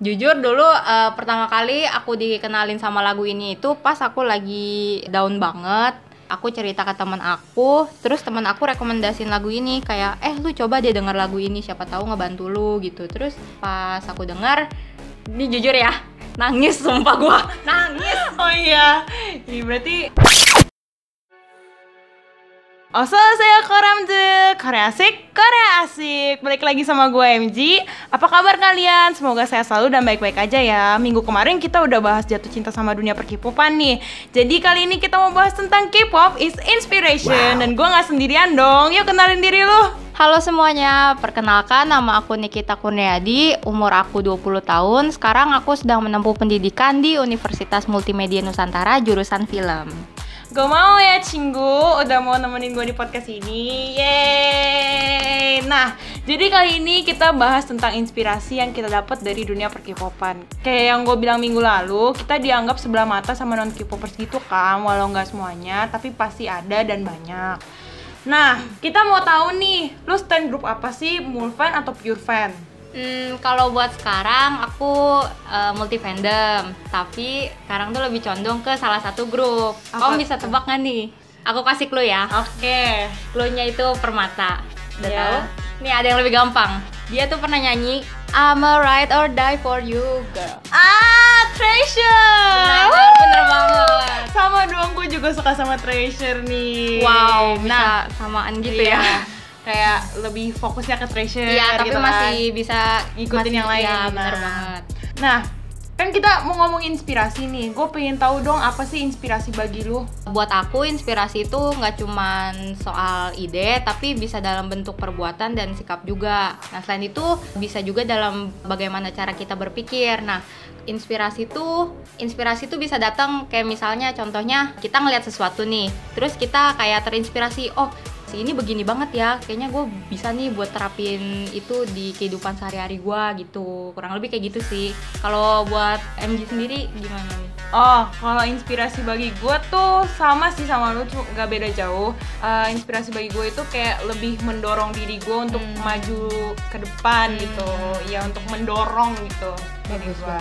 Jujur dulu uh, pertama kali aku dikenalin sama lagu ini itu pas aku lagi down banget. Aku cerita ke teman aku, terus teman aku rekomendasiin lagu ini kayak eh lu coba deh denger lagu ini siapa tahu ngebantu lu gitu. Terus pas aku denger, ini jujur ya, nangis sumpah gua, nangis. Oh iya, ini berarti Oso saya Koramde, Korea asik, Korea asik. Balik lagi sama gue MG Apa kabar kalian? Semoga saya selalu dan baik-baik aja ya. Minggu kemarin kita udah bahas jatuh cinta sama dunia perkipopan nih. Jadi kali ini kita mau bahas tentang K-pop is inspiration. Wow. Dan gue gak sendirian dong, yuk kenalin diri lu. Halo semuanya, perkenalkan nama aku Nikita Kurniadi, umur aku 20 tahun. Sekarang aku sedang menempuh pendidikan di Universitas Multimedia Nusantara jurusan film Gue mau ya Cinggu udah mau nemenin gue di podcast ini Yeay Nah jadi kali ini kita bahas tentang inspirasi yang kita dapat dari dunia perkipopan Kayak yang gue bilang minggu lalu Kita dianggap sebelah mata sama non kpopers gitu kan Walau nggak semuanya tapi pasti ada dan banyak Nah kita mau tahu nih Lu stand group apa sih? Mulfan atau Pure Fan? Hmm, kalau buat sekarang aku uh, multi fandom, tapi sekarang tuh lebih condong ke salah satu grup. Apa? Om bisa tebak nggak nih? Aku kasih clue ya. Oke. Okay. Clue-nya itu permata. Udah yeah. tahu? Nih ada yang lebih gampang. Dia tuh pernah nyanyi I'm a ride or die for you, girl. Ah, Treasure. Bener, bener banget. Sama dong, gue juga suka sama Treasure nih. Wow, bisa nah, samaan gitu iya. ya kayak lebih fokusnya ke treasure Iya, tapi gitu masih kan. bisa ngikutin masih, yang lain. Iya, benar nah. banget. Nah, kan kita mau ngomong inspirasi nih. Gue pengen tahu dong apa sih inspirasi bagi lu? Buat aku inspirasi itu nggak cuman soal ide, tapi bisa dalam bentuk perbuatan dan sikap juga. Nah selain itu bisa juga dalam bagaimana cara kita berpikir. Nah inspirasi itu inspirasi itu bisa datang kayak misalnya contohnya kita ngelihat sesuatu nih, terus kita kayak terinspirasi, oh si ini begini banget ya kayaknya gue bisa nih buat terapin itu di kehidupan sehari-hari gue gitu kurang lebih kayak gitu sih kalau buat MG sendiri gimana nih Oh, kalau inspirasi bagi gue tuh sama sih sama lu, gak beda jauh. Uh, inspirasi bagi gue itu kayak lebih mendorong diri gue untuk hmm. maju ke depan hmm. gitu, ya untuk mendorong gitu bagus, gue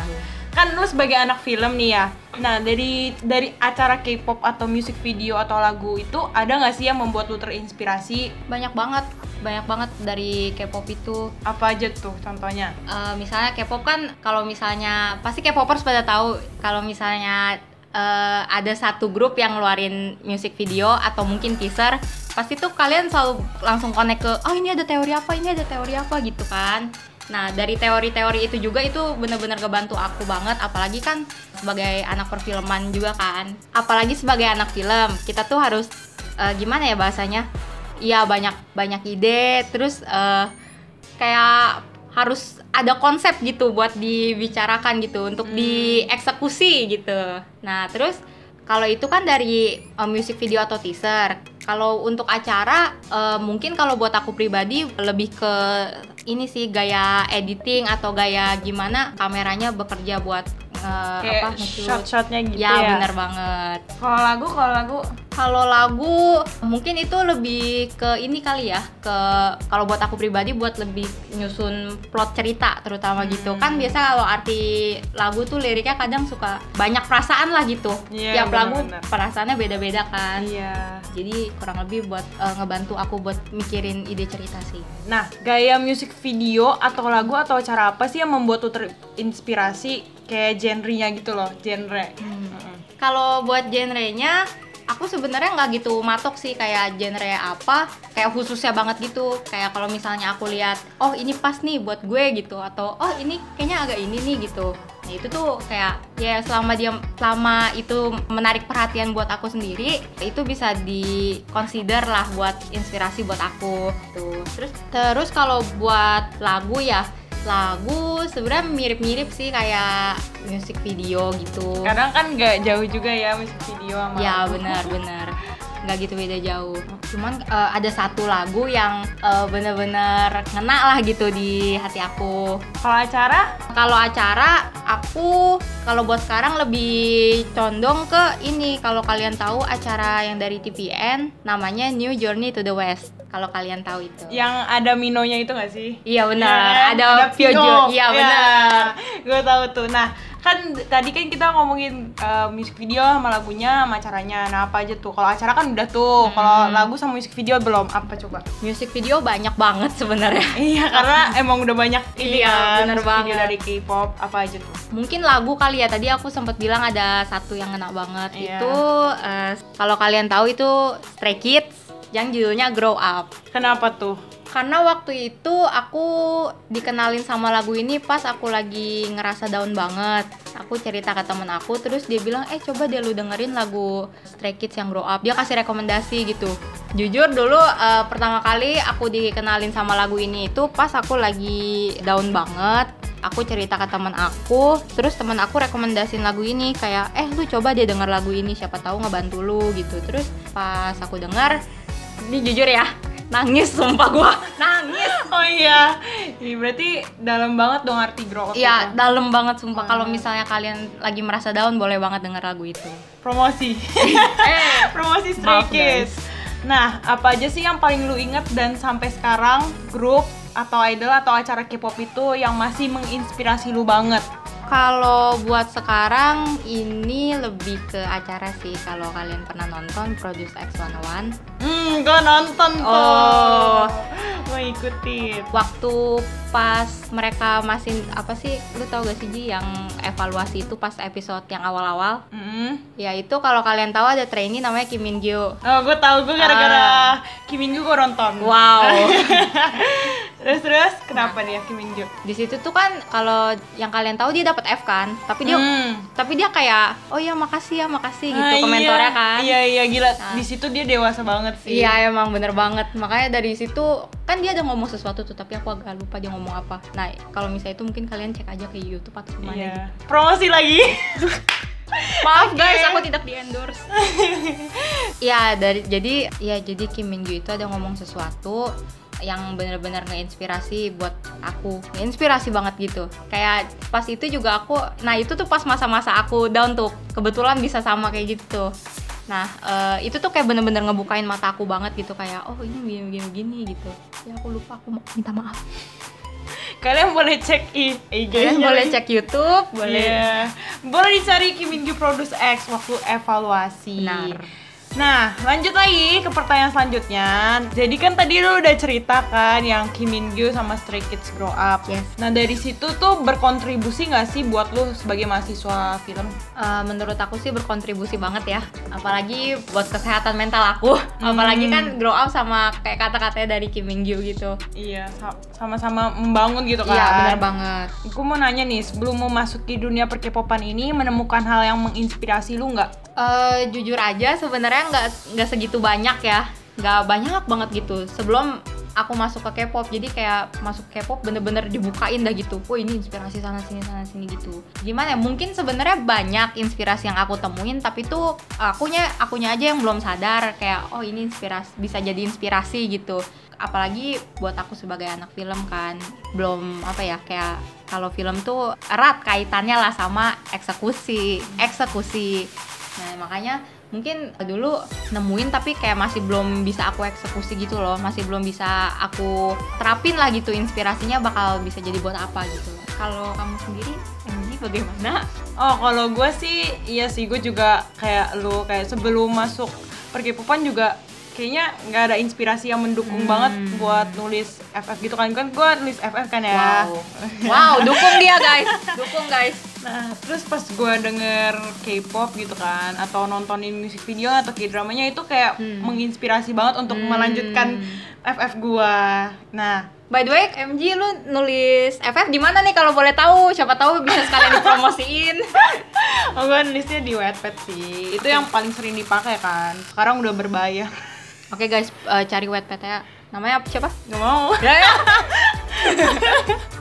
kan lu sebagai anak film nih ya. Nah dari dari acara K-pop atau music video atau lagu itu ada nggak sih yang membuat lu terinspirasi? Banyak banget banyak banget dari K-pop itu. Apa aja tuh contohnya? Uh, misalnya K-pop kan kalau misalnya pasti K-popers pada tahu kalau misalnya uh, ada satu grup yang ngeluarin music video atau mungkin teaser pasti tuh kalian selalu langsung connect ke oh ini ada teori apa ini ada teori apa gitu kan Nah dari teori-teori itu juga itu bener-bener ngebantu aku banget, apalagi kan sebagai anak perfilman juga kan. Apalagi sebagai anak film, kita tuh harus uh, gimana ya bahasanya? Iya banyak banyak ide, terus uh, kayak harus ada konsep gitu buat dibicarakan gitu untuk hmm. dieksekusi gitu. Nah terus kalau itu kan dari uh, music video atau teaser. Kalau untuk acara uh, mungkin kalau buat aku pribadi lebih ke ini sih gaya editing atau gaya gimana kameranya bekerja buat uh, apa shot-shotnya gitu ya, ya. bener banget. Kalau lagu kalau lagu? Kalau lagu mungkin itu lebih ke ini kali ya ke kalau buat aku pribadi buat lebih nyusun plot cerita terutama hmm. gitu. Kan biasa kalau arti lagu tuh liriknya kadang suka banyak perasaan lah gitu. Yeah, tiap bener, lagu bener. perasaannya beda-beda kan. Iya. Yeah. jadi kurang lebih buat uh, ngebantu aku buat mikirin ide cerita sih. Nah gaya music video atau lagu atau cara apa sih yang membuat tuh terinspirasi kayak genrenya gitu loh genre. Hmm. kalau buat genrenya aku sebenarnya nggak gitu matok sih kayak genre apa kayak khususnya banget gitu. Kayak kalau misalnya aku lihat oh ini pas nih buat gue gitu. Atau oh ini kayaknya agak ini nih gitu. Nah itu tuh kayak ya selama dia selama itu menarik perhatian buat aku sendiri itu bisa di consider lah buat inspirasi buat aku tuh terus terus kalau buat lagu ya lagu sebenarnya mirip-mirip sih kayak musik video gitu. Kadang kan nggak jauh juga ya musik video sama ya benar-benar nggak gitu beda jauh. Cuman eh, ada satu lagu yang eh, bener-bener ngena lah gitu di hati aku. Kalau acara? Kalau acara aku kalau buat sekarang lebih condong ke ini kalau kalian tahu acara yang dari TVN namanya New Journey to the West kalau kalian tahu itu yang ada Minonya itu gak sih? iya benar Iya kan? ada, Pino. Piojo iya benar Gue tahu tuh. Nah, kan tadi kan kita ngomongin uh, music video sama lagunya sama acaranya. Nah, apa aja tuh? Kalau acara kan udah tuh. Kalau lagu sama music video belum. Apa coba? music video banyak banget sebenarnya Iya, karena emang udah banyak ini Iya, kan, bener video banget. dari K-pop. Apa aja tuh? mungkin lagu kali ya tadi aku sempat bilang ada satu yang ngena banget Iya. itu eh, kalau kalian tahu itu Stray Kids yang judulnya Grow Up. Kenapa tuh? karena waktu itu aku dikenalin sama lagu ini pas aku lagi ngerasa down banget. Aku cerita ke temen aku terus dia bilang eh coba deh lu dengerin lagu Stray Kids yang Grow Up. Dia kasih rekomendasi gitu. Jujur dulu eh, pertama kali aku dikenalin sama lagu ini itu pas aku lagi down banget. Aku cerita ke teman aku terus teman aku rekomendasiin lagu ini kayak eh lu coba deh denger lagu ini siapa tahu ngebantu lu gitu. Terus pas aku denger ini jujur ya nangis sumpah gua nangis Oh iya. Ini berarti dalam banget dong arti grow Iya, dalam banget sumpah. Kalau misalnya kalian lagi merasa down, boleh banget denger lagu itu. Promosi. eh, Promosi Stray Kids. Nah, apa aja sih yang paling lu inget dan sampai sekarang grup atau idol atau acara K-pop itu yang masih menginspirasi lu banget? Kalau buat sekarang ini lebih ke acara sih. Kalau kalian pernah nonton Produce X101, Hmm, gue nonton tuh. Oh. Gue ikutin. waktu pas mereka masih apa sih? Lu tau gak sih Ji yang evaluasi itu pas episode yang awal-awal? Hmm. Ya itu kalau kalian tahu ada trainee namanya Kim Min Gyo. Oh, gue tahu gue gara-gara Kim Min Gyu gue nonton. Wow. terus terus kenapa nih ya Kim Min di situ tuh kan kalau yang kalian tahu dia dapat F kan, tapi dia Hmm. tapi dia kayak oh ya makasih ya makasih gitu Ah, komentarnya iya. kan Iya iya gila. Nah. Di situ dia dewasa banget sih. iya emang bener banget makanya dari situ kan dia ada ngomong sesuatu tuh tapi aku agak lupa dia ngomong apa nah kalau misalnya itu mungkin kalian cek aja ke YouTube atau ke mana Iya. gitu. Promosi lagi. maaf Oke. guys aku tidak di endorse ya dari jadi ya jadi Kim Min itu ada ngomong sesuatu yang bener-bener ngeinspirasi buat aku. Ngeinspirasi banget gitu. Kayak pas itu juga aku nah itu tuh pas masa-masa aku down tuh. Kebetulan bisa sama kayak gitu. Nah eh, itu tuh kayak bener-bener ngebukain mata aku banget gitu. Kayak oh ini gini gini gini gitu. Ya aku lupa aku mau minta maaf. Kalian boleh cek IG kalian boleh cek YouTube boleh. Iya. Boleh dicari Kim Min Produce X waktu evaluasi. Benar. Nah, lanjut lagi ke pertanyaan selanjutnya. Jadi kan tadi lu udah cerita kan yang Kim Min Gyu sama Stray Kids Grow Up. Yes. Nah, dari situ tuh berkontribusi nggak sih buat lu sebagai mahasiswa film? Eh, menurut aku sih berkontribusi banget ya apalagi buat kesehatan mental aku apalagi kan grow up sama kayak kata-katanya dari Kim Min Gyu gitu Iya, sa- sama-sama membangun gitu kan. iya benar banget Aku mau nanya nih, sebelum memasuki dunia perkepopan ini, menemukan hal yang menginspirasi lu nggak? Eh, jujur aja sebenarnya nggak nggak segitu banyak ya. Nggak banyak banget gitu. Sebelum aku masuk ke K-pop jadi kayak masuk K-pop bener-bener dibukain dah gitu. Oh ini inspirasi sana sini sana sini gitu. Gimana ya? Mungkin sebenarnya banyak inspirasi yang aku temuin tapi tuh akunya akunya aja yang belum sadar. Kayak oh ini inspirasi bisa jadi inspirasi gitu. Apalagi buat aku sebagai anak film kan. Belum apa ya kayak kalau film tuh erat kaitannya lah sama eksekusi eksekusi Nah makanya mungkin dulu nemuin tapi kayak masih belum bisa aku eksekusi gitu loh masih belum bisa aku terapin lah gitu inspirasinya bakal bisa jadi buat apa gitu kalau kamu sendiri MG bagaimana Oh, kalau gue sih, iya sih, gue juga kayak lu, kayak sebelum masuk perkepopan juga kayaknya nggak ada inspirasi yang mendukung Hmm. banget buat nulis FF gitu kan. Kan gue nulis FF kan ya. wow wow dukung dia guys dukung guys Nah, terus pas gue denger K-pop gitu kan, atau nontonin musik video atau K-dramanya itu kayak Hmm. menginspirasi banget untuk Hmm. melanjutkan FF gue. Nah, By the way, MG lu nulis FF di mana nih kalau boleh tahu? Siapa tahu bisa sekalian dipromosiin. oh, gue nulisnya di Wattpad sih. Itu yang paling sering dipakai kan. Sekarang udah berbayar. Oke guys, eh, cari Wattpad ya. Namanya apa- siapa? Gak mau. Ya, ya.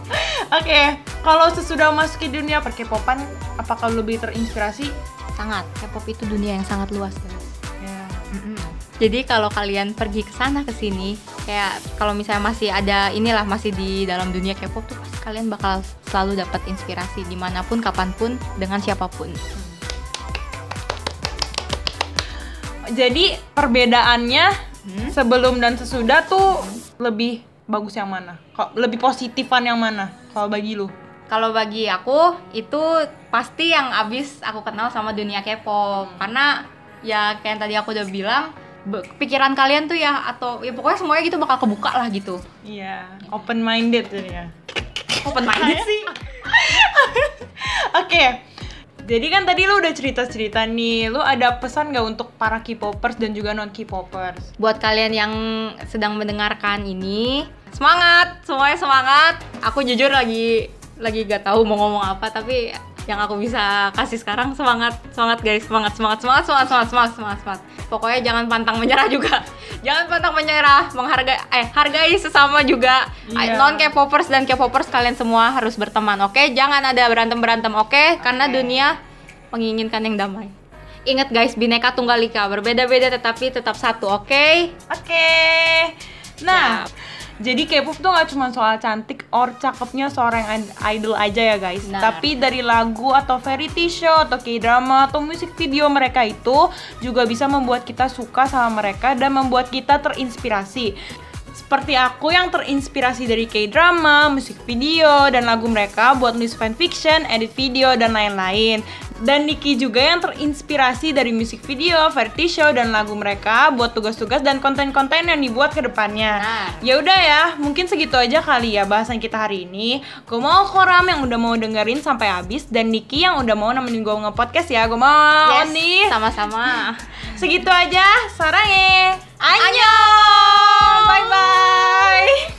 Oke, kalau sesudah memasuki dunia perkepopan, apakah lebih terinspirasi? Sangat. K-pop itu dunia yang sangat luas guys. Ya. Mm-mm. Jadi kalau kalian pergi ke sana ke sini, kayak kalau misalnya masih ada inilah masih di dalam dunia K-pop tuh pasti kalian bakal selalu dapat inspirasi di mana pun, kapan pun, dengan siapa pun. Jadi perbedaannya Hmm? sebelum dan sesudah tuh lebih bagus yang mana? Kok lebih positifan yang mana? Kalau bagi lu? Kalau bagi aku itu pasti yang abis aku kenal sama dunia K-pop karena ya kayak yang tadi aku udah bilang pikiran kalian tuh ya atau ya pokoknya semuanya gitu bakal kebuka lah gitu. Iya, open minded jadinya. Open minded sih. Oke. Jadi kan tadi lu udah cerita-cerita nih, lu ada pesan gak untuk para K-popers dan juga non K-popers? Buat kalian yang sedang mendengarkan ini, Semangat, semuanya semangat. Aku jujur lagi lagi gak tahu mau ngomong apa tapi yang aku bisa kasih sekarang semangat semangat guys semangat semangat semangat semangat semangat semangat semangat, semangat. pokoknya jangan pantang menyerah juga jangan pantang menyerah menghargai eh hargai sesama juga yeah. non K-popers dan K-popers kalian semua harus berteman oke okay? jangan ada berantem berantem oke okay? okay. karena dunia menginginkan yang damai ingat guys bineka tunggal ika berbeda-beda tetapi tetap satu oke okay? oke okay. nah jadi K-pop tuh gak cuma soal cantik or cakepnya seorang id- idol aja ya guys. Benar. Tapi dari lagu atau variety show atau K-drama atau musik video mereka itu juga bisa membuat kita suka sama mereka dan membuat kita terinspirasi. Seperti aku yang terinspirasi dari K-drama, musik video, dan lagu mereka buat nulis fanfiction, edit video, dan lain-lain. Dan Niki juga yang terinspirasi dari musik video, variety show, dan lagu mereka buat tugas-tugas dan konten-konten yang dibuat ke depannya. Benar. Ya udah ya, mungkin segitu aja kali ya bahasan kita hari ini. Gue mau Koram yang udah mau dengerin sampai habis dan Niki yang udah mau nemenin gue nge-podcast ya. Gue mau Yes, nih. sama-sama. Segitu aja, sarange. Annyeong. Bye bye.